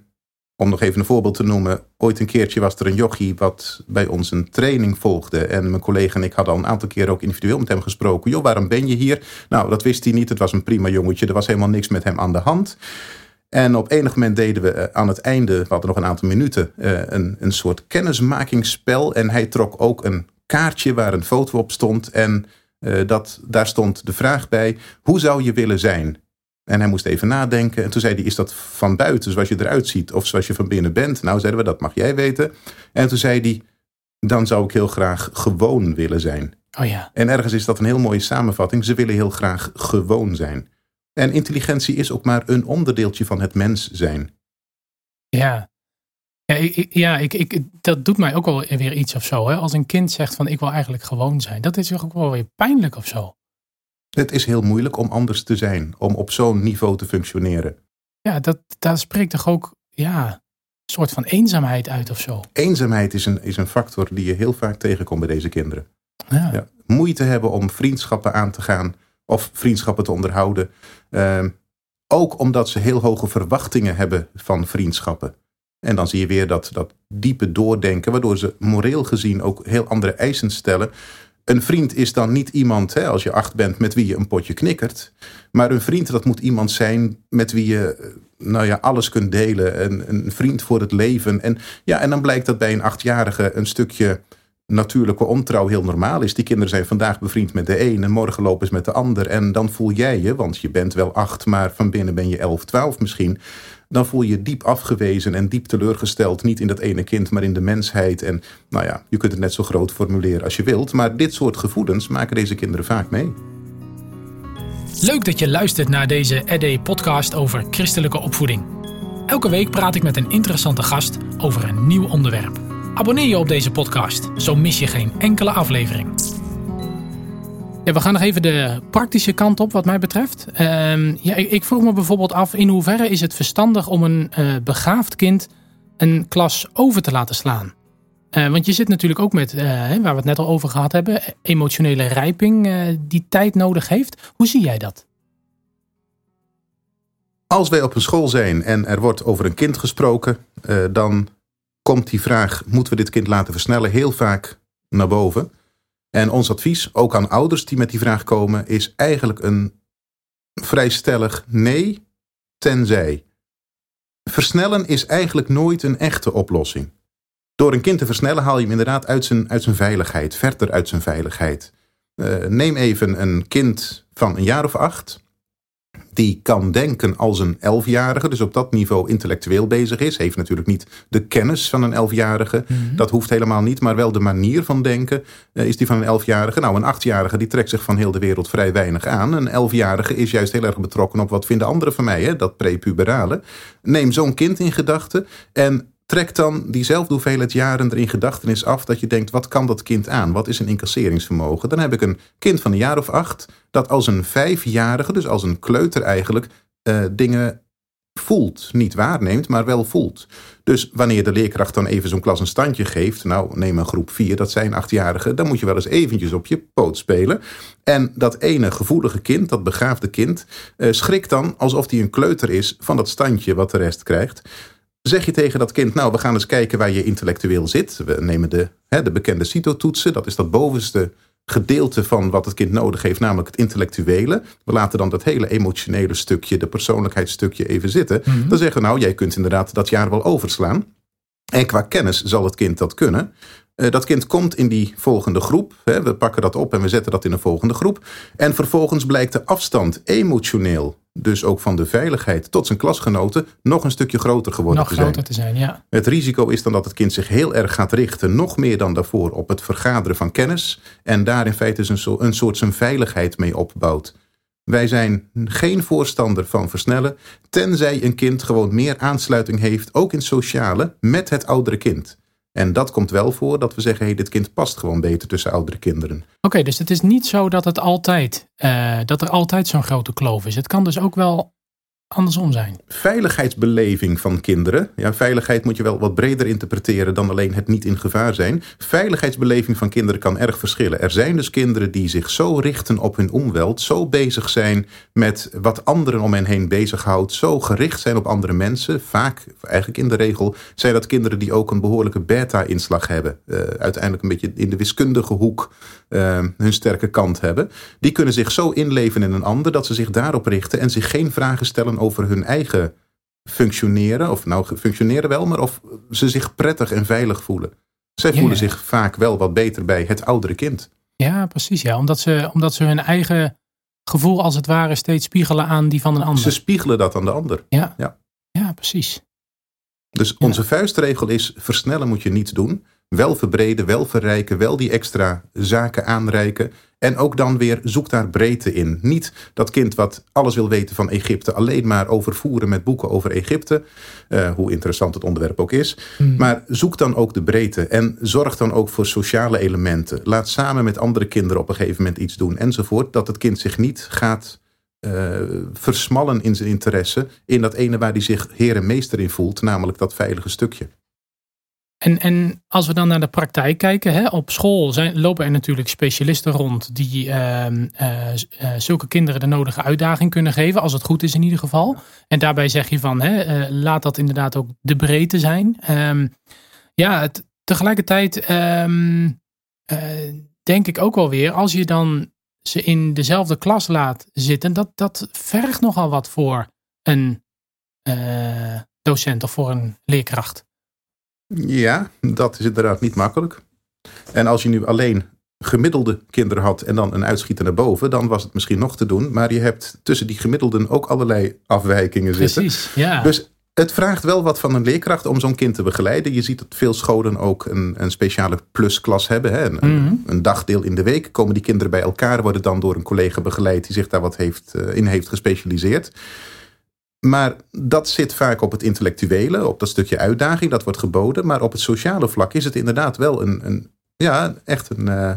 om nog even een voorbeeld te noemen. Ooit een keertje was er een jochie wat bij ons een training volgde. En mijn collega en ik hadden al een aantal keer ook individueel met hem gesproken. Joh, waarom ben je hier? Nou, dat wist hij niet. Het was een prima jongetje. Er was helemaal niks met hem aan de hand. En op enig moment deden we eh, aan het einde, we hadden nog een aantal minuten, eh, een, een soort kennismakingsspel. En hij trok ook een kaartje waar een foto op stond. En uh, dat, daar stond de vraag bij: hoe zou je willen zijn? En hij moest even nadenken. En toen zei hij: Is dat van buiten zoals je eruit ziet of zoals je van binnen bent? Nou, zeiden we: Dat mag jij weten. En toen zei hij: Dan zou ik heel graag gewoon willen zijn. Oh ja. En ergens is dat een heel mooie samenvatting. Ze willen heel graag gewoon zijn. En intelligentie is ook maar een onderdeeltje van het mens zijn. Ja. Ja, ik, ja ik, ik, dat doet mij ook wel weer iets of zo. Hè? Als een kind zegt van ik wil eigenlijk gewoon zijn. Dat is toch ook wel weer pijnlijk of zo. Het is heel moeilijk om anders te zijn. Om op zo'n niveau te functioneren. Ja, dat, daar spreekt toch ook ja, een soort van eenzaamheid uit of zo. Eenzaamheid is een, is een factor die je heel vaak tegenkomt bij deze kinderen. Ja. ja. Moeite hebben om vriendschappen aan te gaan of vriendschappen te onderhouden. Uh, ook omdat ze heel hoge verwachtingen hebben van vriendschappen. En dan zie je weer dat, dat diepe doordenken, waardoor ze moreel gezien ook heel andere eisen stellen. Een vriend is dan niet iemand, hè, als je acht bent, met wie je een potje knikkert. Maar een vriend, dat moet iemand zijn met wie je eh, nou ja, alles kunt delen. Een, een vriend voor het leven. En, ja, en dan blijkt dat bij een achtjarige een stukje natuurlijke ontrouw heel normaal is. Die kinderen zijn vandaag bevriend met de een en morgen lopen ze met de ander. En dan voel jij je, want je bent wel acht, maar van binnen ben je elf, twaalf misschien. Dan voel je je diep afgewezen en diep teleurgesteld. Niet in dat ene kind, maar in de mensheid. En nou ja, je kunt het net zo groot formuleren als je wilt. Maar dit soort gevoelens maken deze kinderen vaak mee. Leuk dat je luistert naar deze ED-podcast over christelijke opvoeding. Elke week praat ik met een interessante gast over een nieuw onderwerp. Abonneer je op deze podcast, zo mis je geen enkele aflevering. We gaan nog even de praktische kant op wat mij betreft. Uh, ja, ik, vroeg me bijvoorbeeld af in hoeverre is het verstandig om een uh, begaafd kind een klas over te laten slaan. Uh, want je zit natuurlijk ook met, uh, waar we het net al over gehad hebben, emotionele rijping die tijd nodig heeft. Hoe zie jij dat? Als wij op een school zijn en er wordt over een kind gesproken, dan komt die vraag: moeten we dit kind laten versnellen? heel vaak naar boven. En ons advies, ook aan ouders die met die vraag komen, is eigenlijk een vrij stellig nee, tenzij. Versnellen is eigenlijk nooit een echte oplossing. Door een kind te versnellen haal je hem inderdaad uit zijn, uit zijn veiligheid, verder uit zijn veiligheid. Uh, neem even een kind van een jaar of acht die kan denken als een elfjarige, dus op dat niveau intellectueel bezig is. Heeft natuurlijk niet de kennis van een elfjarige, mhm. dat hoeft helemaal niet, maar wel de manier van denken uh, is die van een elfjarige. Nou, een achtjarige die trekt zich van heel de wereld vrij weinig aan. Een elfjarige is juist heel erg betrokken op wat vinden anderen van mij, hè? dat prepuberale. Neem zo'n kind in gedachten en trek dan diezelfde hoeveelheid jaren er in gedachtenis af dat je denkt, wat kan dat kind aan? Wat is een incasseringsvermogen? Dan heb ik een kind van een jaar of acht dat als een vijfjarige, dus als een kleuter eigenlijk, uh, dingen voelt. Niet waarneemt, maar wel voelt. Dus wanneer de leerkracht dan even zo'n klas een standje geeft, nou neem een groep vier, dat zijn achtjarigen, dan moet je wel eens eventjes op je poot spelen. En dat ene gevoelige kind, dat begaafde kind, uh, schrikt dan alsof hij een kleuter is van dat standje wat de rest krijgt. Zeg je tegen dat kind, nou, we gaan eens kijken waar je intellectueel zit. We nemen de, hè, de bekende CITO-toetsen. Dat is dat bovenste gedeelte van wat het kind nodig heeft, namelijk het intellectuele. We laten dan dat hele emotionele stukje, de persoonlijkheidsstukje even zitten. Mhm. Dan zeggen we, nou, jij kunt inderdaad dat jaar wel overslaan. En qua kennis zal het kind dat kunnen. Uh, dat kind komt in die volgende groep. Hè, we pakken dat op en we zetten dat in een volgende groep. En vervolgens blijkt de afstand emotioneel dus ook van de veiligheid tot zijn klasgenoten, nog een stukje groter geworden nog te zijn. groter te zijn, ja. Het risico is dan dat het kind zich heel erg gaat richten, nog meer dan daarvoor, op het vergaderen van kennis. En daar in feite een, een soort zijn veiligheid mee opbouwt. Wij zijn geen voorstander van versnellen, tenzij een kind gewoon meer aansluiting heeft, ook in sociale, met het oudere kind. En dat komt wel voor dat we zeggen, hey, dit kind past gewoon beter tussen oudere kinderen. Oké, dus het is niet zo dat, het altijd, uh, dat er altijd zo'n grote kloof is. Het kan dus ook wel andersom zijn. Veiligheidsbeleving van kinderen. Ja, veiligheid moet je wel wat breder interpreteren dan alleen het niet in gevaar zijn. Veiligheidsbeleving van kinderen kan erg verschillen. Er zijn dus kinderen die zich zo richten op hun omweld, zo bezig zijn met wat anderen om hen heen bezighoudt, zo gericht zijn op andere mensen. Vaak, eigenlijk in de regel, zijn dat kinderen die ook een behoorlijke beta-inslag hebben. Uh, uiteindelijk een beetje in de wiskundige hoek uh, hun sterke kant hebben. Die kunnen zich zo inleven in een ander dat ze zich daarop richten en zich geen vragen stellen over hun eigen functioneren. Of nou, functioneren wel, maar of ze zich prettig en veilig voelen. Zij voelen Ja. zich vaak wel wat beter bij het oudere kind. Ja, precies. Ja. Omdat, ze, omdat ze hun eigen gevoel als het ware steeds spiegelen aan die van een ander. Ze spiegelen dat aan de ander. ja. Ja. ja, precies. Dus onze vuistregel is: versnellen moet je niet doen. Wel verbreden, wel verrijken, wel die extra zaken aanreiken. En ook dan weer zoek daar breedte in. Niet dat kind wat alles wil weten van Egypte alleen maar overvoeren met boeken over Egypte. eh, hoe interessant het onderwerp ook is. Maar zoek dan ook de breedte. En zorg dan ook voor sociale elementen. Laat samen met andere kinderen op een gegeven moment iets doen enzovoort. Dat het kind zich niet gaat eh, versmallen in zijn interesse. In dat ene waar hij zich heer en meester in voelt. Namelijk dat veilige stukje. En, en als we dan naar de praktijk kijken, hè, op school zijn, lopen er natuurlijk specialisten rond die ehm, eh, eh, zulke kinderen de nodige uitdaging kunnen geven, als het goed is in ieder geval. En daarbij zeg je van, hè, eh, laat dat inderdaad ook de breedte zijn. Ehm, ja, het, tegelijkertijd ehm, eh, denk ik ook wel weer, als je dan ze in dezelfde klas laat zitten, dat, dat vergt nogal wat voor een docent of voor een leerkracht. Ja, dat is inderdaad niet makkelijk. En als je nu alleen gemiddelde kinderen had en dan een uitschieter naar boven, dan was het misschien nog te doen. Maar je hebt tussen die gemiddelden ook allerlei afwijkingen zitten. Precies, ja. Dus het vraagt wel wat van een leerkracht om zo'n kind te begeleiden. Je ziet dat veel scholen ook een, een speciale plusklas hebben. Hè? Een, een- Mhm. een dagdeel in de week komen die kinderen bij elkaar, worden dan door een collega begeleid die zich daar wat heeft, eh, in heeft gespecialiseerd. Maar dat zit vaak op het intellectuele, op dat stukje uitdaging, dat wordt geboden. Maar op het sociale vlak is het inderdaad wel een, een ja, echt een, eh,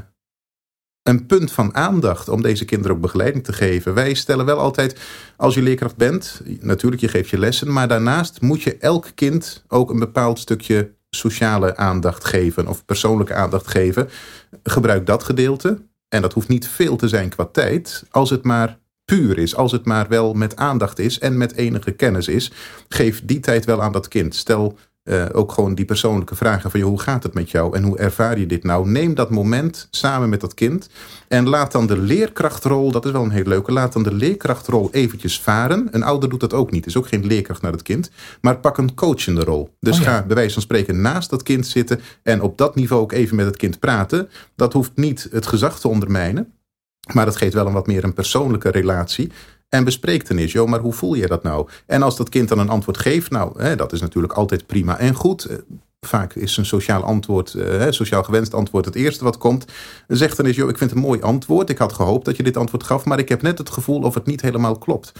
een punt van aandacht om deze kinderen ook begeleiding te geven. Wij stellen wel altijd, als je leerkracht bent, natuurlijk je geeft je lessen, maar daarnaast moet je elk kind ook een bepaald stukje sociale aandacht geven of persoonlijke aandacht geven. Gebruik dat gedeelte. En dat hoeft niet veel te zijn qua tijd, als het maar puur is, als het maar wel met aandacht is en met enige kennis is. Geef die tijd wel aan dat kind. Stel eh, ook gewoon die persoonlijke vragen van joh, hoe gaat het met jou en hoe ervaar je dit nou? Neem dat moment samen met dat kind en laat dan de leerkrachtrol, dat is wel een hele leuke, laat dan de leerkrachtrol eventjes varen. Een ouder doet dat ook niet, is ook geen leerkracht naar het kind, maar pak een coachende rol. Dus Oh ja. ga bij wijze van spreken naast dat kind zitten en op dat niveau ook even met het kind praten. Dat hoeft niet het gezag te ondermijnen, maar dat geeft wel een wat meer een persoonlijke relatie. En bespreek dan eens, joh, maar hoe voel je dat nou? En als dat kind dan een antwoord geeft, nou, hè, dat is natuurlijk altijd prima en goed. Eh, Vaak is een sociaal antwoord, eh, hè, sociaal gewenst antwoord het eerste wat komt. Zeg dan eens, joh, ik vind het een mooi antwoord. Ik had gehoopt dat je dit antwoord gaf, maar ik heb net het gevoel of het niet helemaal klopt.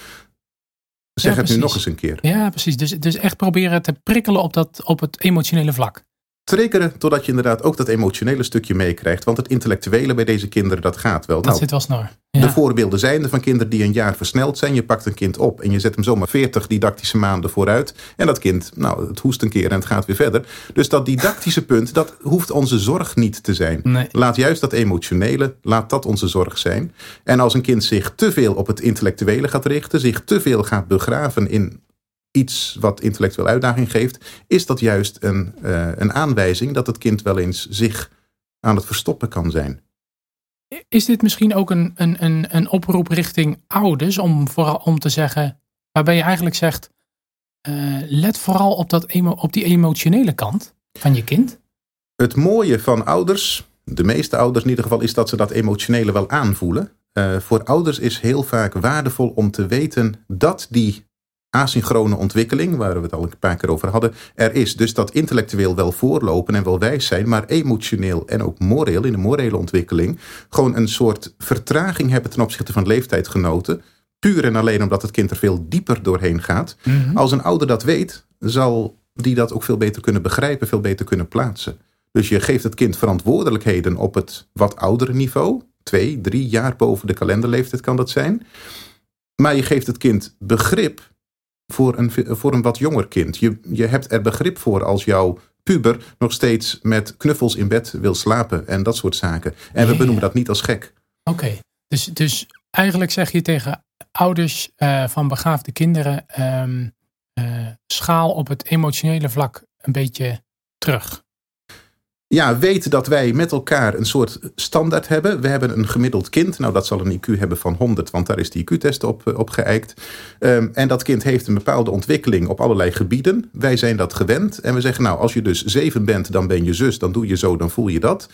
Zeg Ja, het nu nog eens een keer. Ja, precies. Dus, dus echt proberen te prikkelen op, dat, op het emotionele vlak. Triggeren totdat je inderdaad ook dat emotionele stukje meekrijgt. Want het intellectuele bij deze kinderen, dat gaat wel. Dat Nou, zit wel snor. De voorbeelden zijn er van kinderen die een jaar versneld zijn. Je pakt een kind op en je zet hem zomaar 40 didactische maanden vooruit. En dat kind, nou, het hoest een keer en het gaat weer verder. Dus dat didactische punt, dat hoeft onze zorg niet te zijn. Nee. Laat juist dat emotionele, laat dat onze zorg zijn. En als een kind zich te veel op het intellectuele gaat richten, zich te veel gaat begraven in iets wat intellectueel uitdaging geeft, is dat juist een, eh, een aanwijzing dat het kind wel eens zich aan het verstoppen kan zijn. Is dit misschien ook een, een, een, een oproep richting ouders om, vooral, om te zeggen, waarbij je eigenlijk zegt, eh, let vooral op, dat emo, op die emotionele kant van je kind? Het mooie van ouders, de meeste ouders in ieder geval, is dat ze dat emotionele wel aanvoelen. Eh, voor ouders is heel vaak waardevol om te weten dat die asynchrone ontwikkeling, waar we het al een paar keer over hadden, er is. Dus dat intellectueel wel voorlopen en wel wijs zijn, maar emotioneel en ook moreel, in de morele ontwikkeling, gewoon een soort vertraging hebben ten opzichte van leeftijdgenoten. Puur en alleen omdat het kind er veel dieper doorheen gaat. Als een ouder dat weet, zal die dat ook veel beter kunnen begrijpen, veel beter kunnen plaatsen. Dus je geeft het kind verantwoordelijkheden op het wat oudere niveau. Twee, drie jaar boven de kalenderleeftijd kan dat zijn. Maar je geeft het kind begrip voor een, voor een wat jonger kind. Je, je hebt er begrip voor als jouw puber nog steeds met knuffels in bed wil slapen en dat soort zaken. En we Ja. benoemen dat niet als gek. Oké, dus, dus eigenlijk zeg je tegen ouders eh, van begaafde kinderen, ehm, eh, schaal op het emotionele vlak een beetje terug. Ja, weet dat wij met elkaar een soort standaard hebben. We hebben een gemiddeld kind. Nou, dat zal een IQ hebben van 100, want daar is die IQ-test op, op geëikt. Um, en dat kind heeft een bepaalde ontwikkeling op allerlei gebieden. Wij zijn dat gewend. En we zeggen, nou, als je dus 7 bent, dan ben je zus, dan doe je zo, dan voel je dat.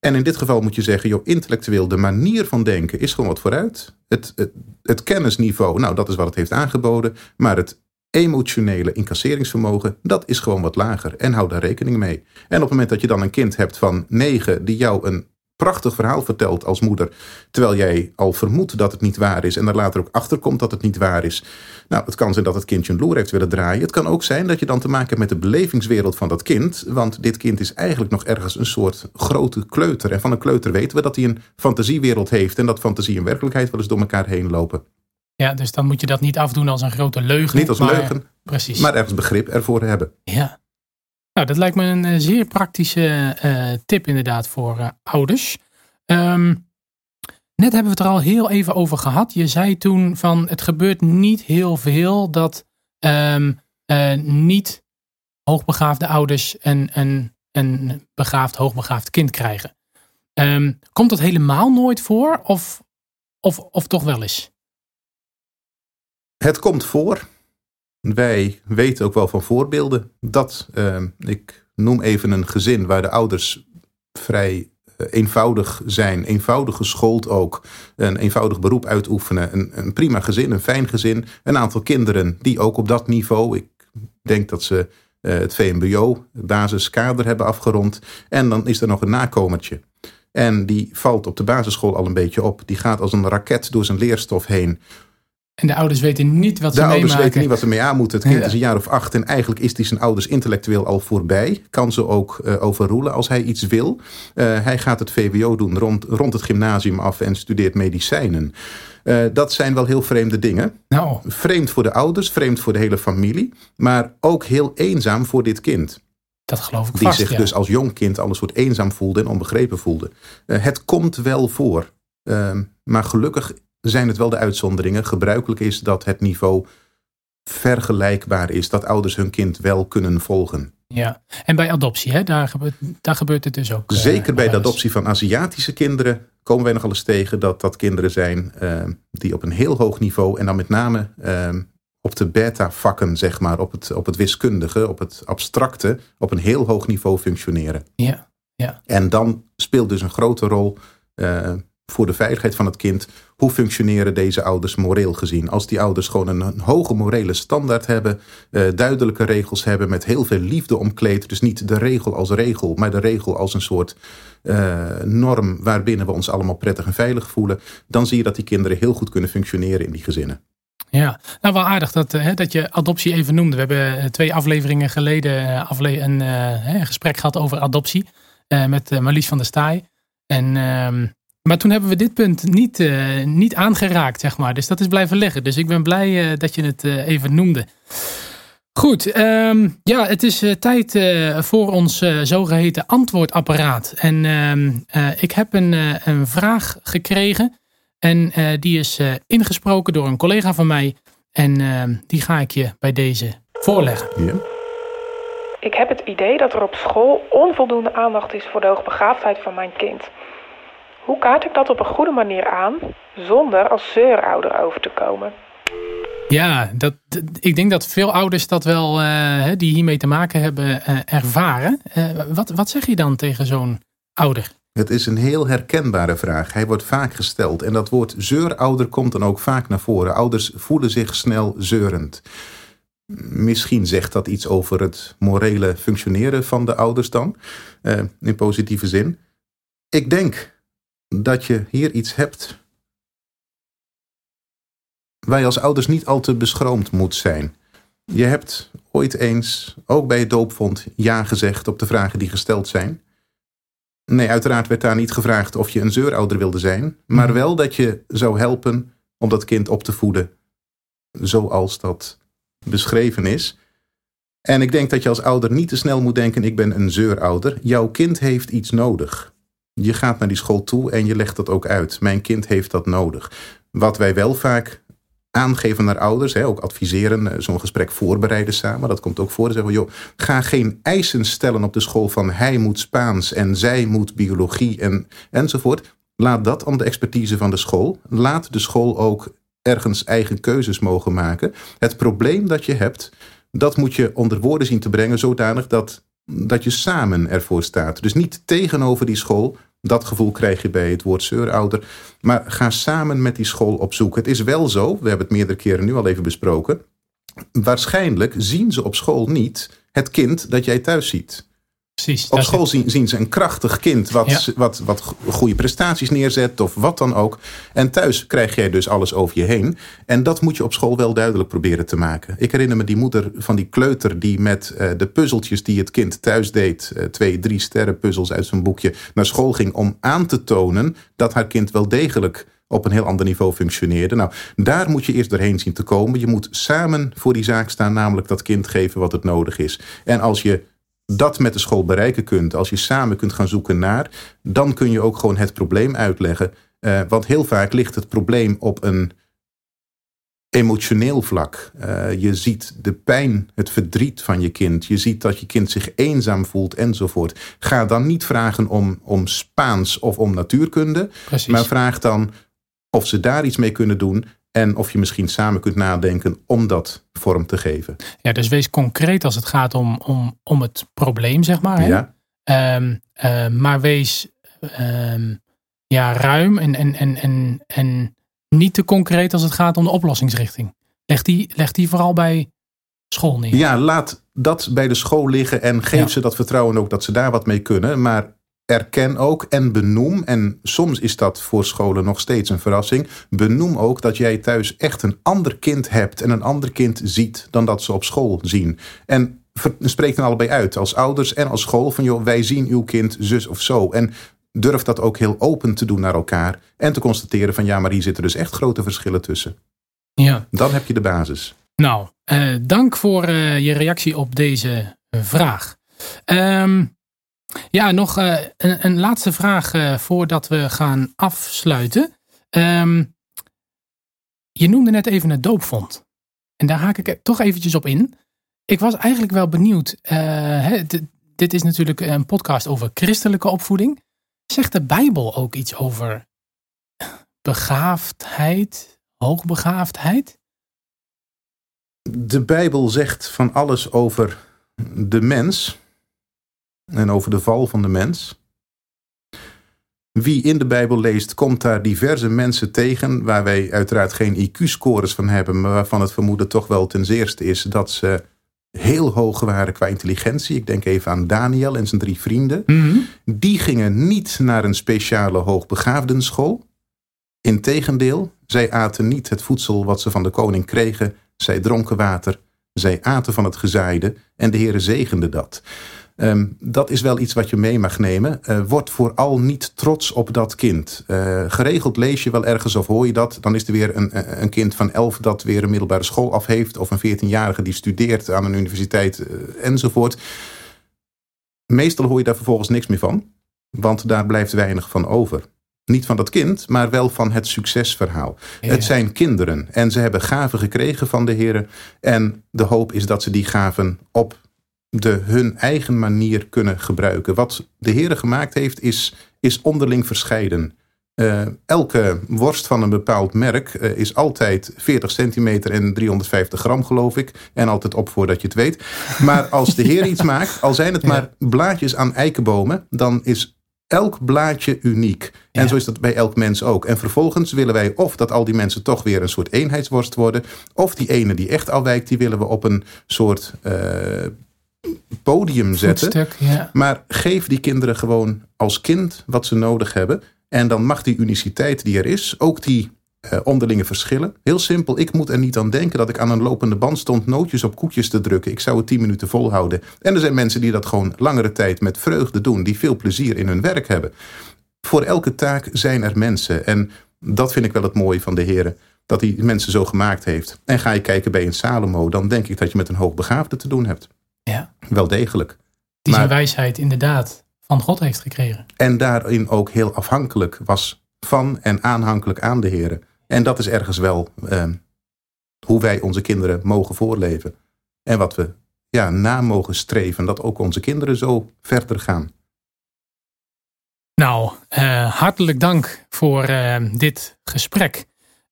En in dit geval moet je zeggen, joh, intellectueel, de manier van denken is gewoon wat vooruit. Het, het, het kennisniveau, nou, dat is wat het heeft aangeboden. Maar het emotionele incasseringsvermogen, dat is gewoon wat lager. En hou daar rekening mee. En op het moment dat je dan een kind hebt van negen die jou een prachtig verhaal vertelt als moeder, terwijl jij al vermoedt dat het niet waar is en er later ook achterkomt dat het niet waar is. Nou, het kan zijn dat het kindje een loer heeft willen draaien. Het kan ook zijn dat je dan te maken hebt met de belevingswereld van dat kind, want dit kind is eigenlijk nog ergens een soort grote kleuter. En van een kleuter weten we dat hij een fantasiewereld heeft en dat fantasie en werkelijkheid wel eens door elkaar heen lopen. Ja, dus dan moet je dat niet afdoen als een grote leugen. Niet als maar, leugen, precies. maar ergens begrip ervoor hebben. Ja. Nou, dat lijkt me een eh, zeer praktische uh, tip inderdaad voor uh, ouders. Um, net hebben we het er al heel even over gehad. Je zei toen van het gebeurt niet heel veel dat um, niet hoogbegaafde ouders een, een, een begaafd, hoogbegaafd kind krijgen. Um, komt dat helemaal nooit voor of, of, of toch wel eens? Het komt voor. Wij weten ook wel van voorbeelden dat, uh, ik noem even een gezin waar de ouders vrij uh, eenvoudig zijn, eenvoudig geschoold ook, een eenvoudig beroep uitoefenen, een, een, prima gezin, een fijn gezin, een aantal kinderen die ook op dat niveau, ik denk dat ze uh, het VMBO, basiskader hebben afgerond, en dan is er nog een nakomertje. En die valt op de basisschool al een beetje op. Die gaat als een raket door zijn leerstof heen en de ouders weten niet wat ze De meemaken. ouders weten niet wat ze mee aan moeten. Het kind ja. is een jaar of acht en eigenlijk is die zijn ouders intellectueel al voorbij. Kan ze ook uh, overroelen als hij iets wil. Uh, hij gaat het VWO doen rond, rond het gymnasium af en studeert medicijnen. Uh, dat zijn wel heel vreemde dingen. Nou. Vreemd voor de ouders, vreemd voor de hele familie. Maar ook heel eenzaam voor dit kind. Dat geloof ik Die vast, zich ja. dus als jong kind al een soort eenzaam voelde en onbegrepen voelde. het komt wel voor. maar gelukkig zijn het wel de uitzonderingen. Gebruikelijk is dat het niveau vergelijkbaar is. Dat ouders hun kind wel kunnen volgen. Ja, en bij adoptie, hè? Daar, gebeurt, daar gebeurt het dus ook. Zeker uh, bij de adoptie van Aziatische kinderen komen wij nogal eens tegen dat dat kinderen zijn uh, die op een heel hoog niveau en dan met name uh, op de beta-vakken, zeg maar, op het, op het wiskundige, op het abstracte, op een heel hoog niveau functioneren. Ja, ja. En dan speelt dus een grote rol uh, voor de veiligheid van het kind. Hoe functioneren deze ouders moreel gezien? Als die ouders gewoon een, hoge morele standaard hebben, uh, duidelijke regels hebben, met heel veel liefde omkleed. Dus niet de regel als regel, maar de regel als een soort uh, norm waarbinnen we ons allemaal prettig en veilig voelen. Dan zie je dat die kinderen heel goed kunnen functioneren in die gezinnen. Ja, nou wel aardig dat, hè, dat je adoptie even noemde. We hebben twee afleveringen geleden een, gesprek gehad over adoptie met Marlies van der Staaij. En uh, maar toen hebben we dit punt niet, uh, niet aangeraakt, zeg maar. Dus dat is blijven liggen. Dus ik ben blij uh, dat je het uh, even noemde. Goed, um, ja, het is tijd voor ons zogeheten antwoordapparaat. En ehm, ik heb een, een vraag gekregen. En die is ingesproken door een collega van mij. En ehm, die ga ik je bij deze voorleggen. Ja. Ik heb het idee dat er op school onvoldoende aandacht is voor de hoogbegaafdheid van mijn kind. Hoe kaart ik dat op een goede manier aan, zonder als zeurouder over te komen? Ja, dat, ik denk dat veel ouders dat wel, uh, die hiermee te maken hebben, uh, ervaren. Uh, wat, wat zeg je dan tegen zo'n ouder? Het is een heel herkenbare vraag. Hij wordt vaak gesteld. En dat woord zeurouder komt dan ook vaak naar voren. Ouders voelen zich snel zeurend. Misschien zegt dat iets over het morele functioneren van de ouders dan. in positieve zin. Ik denk dat je hier iets hebt waar je als ouders niet al te beschroomd moet zijn. Je hebt ooit eens, ook bij het doopvond, ja gezegd op de vragen die gesteld zijn. Nee, uiteraard werd daar niet gevraagd of je een zeurouder wilde zijn, maar wel dat je zou helpen om dat kind op te voeden zoals dat beschreven is. En ik denk dat je als ouder niet te snel moet denken: ik ben een zeurouder. Jouw kind heeft iets nodig. Je gaat naar die school toe en je legt dat ook uit. Mijn kind heeft dat nodig. Wat wij wel vaak aangeven naar ouders, hè, ook adviseren, eh, zo'n gesprek voorbereiden samen. Dat komt ook voor. Zeggen joh, ga geen eisen stellen op de school van hij moet Spaans en zij moet biologie en, enzovoort. Laat dat aan de expertise van de school. Laat de school ook ergens eigen keuzes mogen maken. Het probleem dat je hebt, dat moet je onder woorden zien te brengen zodanig dat, dat je samen ervoor staat. Dus niet tegenover die school, dat gevoel krijg je bij het woord zeurouder. Maar ga samen met die school op zoek. Het is wel zo, we hebben het meerdere keren nu al even besproken. Waarschijnlijk zien ze op school niet het kind dat jij thuis ziet. Precies. Op school zien, zien, ze een krachtig kind wat, Ja. wat, wat goede prestaties neerzet of wat dan ook. En thuis krijg jij dus alles over je heen. En dat moet je op school wel duidelijk proberen te maken. Ik herinner me die moeder van die kleuter die met eh, de puzzeltjes die het kind thuis deed, eh, twee, drie sterren puzzels uit zijn boekje, naar school ging om aan te tonen dat haar kind wel degelijk op een heel ander niveau functioneerde. Nou, daar moet je eerst doorheen zien te komen. Je moet samen voor die zaak staan, namelijk dat kind geven wat het nodig is. En als je dat met de school bereiken kunt, als je samen kunt gaan zoeken naar, dan kun je ook gewoon het probleem uitleggen. Eh, want heel vaak ligt het probleem op een emotioneel vlak. Eh, je ziet de pijn, het verdriet van je kind. Je ziet dat je kind zich eenzaam voelt enzovoort. Ga dan niet vragen om, om Spaans of om natuurkunde, Precies. maar vraag dan of ze daar iets mee kunnen doen. En of je misschien samen kunt nadenken om dat vorm te geven. Ja, dus wees concreet als het gaat om, om, om het probleem, zeg maar. Hè? Ja, Ehm, eh, maar wees ehm, ja, ruim en, en, en, en, en niet te concreet als het gaat om de oplossingsrichting. Leg die, leg die vooral bij school neer. Ja, laat dat bij de school liggen en geef Ja. ze dat vertrouwen ook dat ze daar wat mee kunnen. Maar erken ook en benoem, en soms is dat voor scholen nog steeds een verrassing, benoem ook dat jij thuis echt een ander kind hebt en een ander kind ziet dan dat ze op school zien. En spreek dan allebei uit, als ouders en als school, van joh, wij zien uw kind zus of zo. En durf dat ook heel open te doen naar elkaar en te constateren van ja, maar hier zitten dus echt grote verschillen tussen. Ja. Dan heb je de basis. Nou, eh, dank voor eh, je reactie op deze eh, vraag. Ehm, ja, nog eh, een, een laatste vraag eh, voordat we gaan afsluiten. Ehm, je noemde net even het doopvond. En daar haak ik toch eventjes op in. Ik was eigenlijk wel benieuwd. eh, dit is natuurlijk een podcast over christelijke opvoeding. Zegt de Bijbel ook iets over begaafdheid, hoogbegaafdheid? de Bijbel zegt van alles over de mens en over de val van de mens. Wie in de Bijbel leest, komt daar diverse mensen tegen, waar wij uiteraard geen IQ-scores van hebben, maar waarvan het vermoeden toch wel ten zeerste is dat ze heel hoog waren qua intelligentie. Ik denk even aan Daniel en zijn drie vrienden. Die gingen niet naar een speciale hoogbegaafdenschool. Integendeel, zij aten niet het voedsel wat ze van de koning kregen. Zij dronken water. Zij aten van het gezaaide. En de Heere zegende dat. Ehm, dat is wel iets wat je mee mag nemen. Eh, word vooral niet trots op dat kind. Eh, geregeld lees je wel ergens of hoor je dat. Dan is er weer een, een kind van elf dat weer een middelbare school af heeft. Of een veertienjarige die studeert aan een universiteit eh, enzovoort. Meestal hoor je daar vervolgens niks meer van. Want daar blijft weinig van over. Niet van dat kind, maar wel van het succesverhaal. Ja. Het zijn kinderen en ze hebben gaven gekregen van de Heer. En de hoop is dat ze die gaven op de hun eigen manier kunnen gebruiken. Wat de Heer gemaakt heeft, is, is onderling verscheiden. Eh, elke worst van een bepaald merk eh, is altijd 40 centimeter en 350 gram, geloof ik. En altijd op voordat je het weet. Maar als de Heer iets maakt, al zijn het maar blaadjes aan eikenbomen, dan is elk blaadje uniek. En Ja. zo is dat bij elk mens ook. En vervolgens willen wij of dat al die mensen toch weer een soort eenheidsworst worden, of die ene die echt afwijkt, die willen we op een soort eh, podium zetten. Ja. Maar geef die kinderen gewoon als kind wat ze nodig hebben. En dan mag die uniciteit die er is, ook die eh, onderlinge verschillen. Heel simpel, ik moet er niet aan denken dat ik aan een lopende band stond nootjes op koekjes te drukken. Ik zou het tien minuten volhouden. En er zijn mensen die dat gewoon langere tijd met vreugde doen, die veel plezier in hun werk hebben. Voor elke taak zijn er mensen. En dat vind ik wel het mooie van de heren. Dat hij mensen zo gemaakt heeft. En ga je kijken bij een Salomo, dan denk ik dat je met een hoogbegaafde te doen hebt. Ja. Wel degelijk. Die zijn wijsheid inderdaad van God heeft gekregen. En daarin ook heel afhankelijk was van en aanhankelijk aan de heren. En dat is ergens wel eh, hoe wij onze kinderen mogen voorleven. En wat we ja, na mogen streven, dat ook onze kinderen zo verder gaan. Nou, uh, hartelijk dank voor uh, dit gesprek.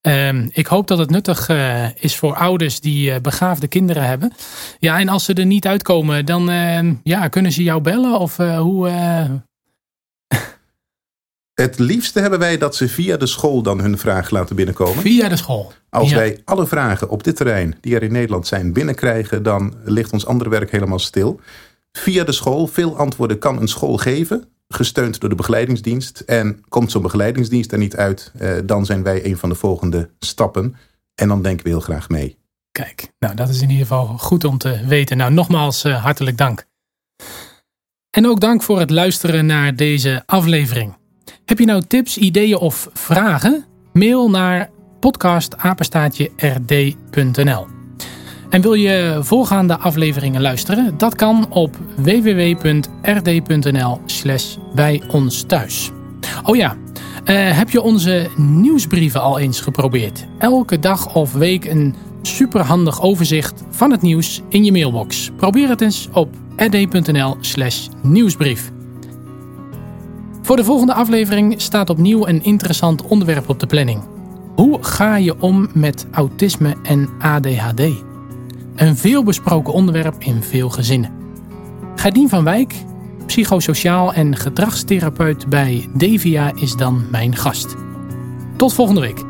Uh, ik hoop dat het nuttig uh, is voor ouders die begaafde kinderen hebben. Ja, en als ze er niet uitkomen, dan ja, kunnen ze jou bellen of hoe. Het liefste hebben wij dat ze via de school dan hun vraag laten binnenkomen. Via de school. Als wij alle vragen op dit terrein die er in Nederland zijn binnenkrijgen, dan ligt ons andere werk helemaal stil. Via de school, veel antwoorden kan een school geven gesteund door de begeleidingsdienst. En komt zo'n begeleidingsdienst er niet uit, eh, dan zijn wij een van de volgende stappen. En dan denken we heel graag mee. Kijk, nou dat is in ieder geval goed om te weten. Nou, nogmaals uh, hartelijk dank. En ook dank voor het luisteren naar deze aflevering. Heb je nou tips, ideeën of vragen? Mail naar podcastapenstaatje.rd.nl en wil je voorgaande afleveringen luisteren? Dat kan op www.rd.nl slash bij ons thuis. Oh ja, uh, heb je onze nieuwsbrieven al eens geprobeerd? Elke dag of week een superhandig overzicht van het nieuws in je mailbox. Probeer het eens op rd.nl slash nieuwsbrief. Voor de volgende aflevering staat opnieuw een interessant onderwerp op de planning. Hoe ga je om met autisme en ADHD? Een veelbesproken onderwerp in veel gezinnen. Gerdien van Wijk, psychosociaal en gedragstherapeut bij Devia, is dan mijn gast. Tot volgende week.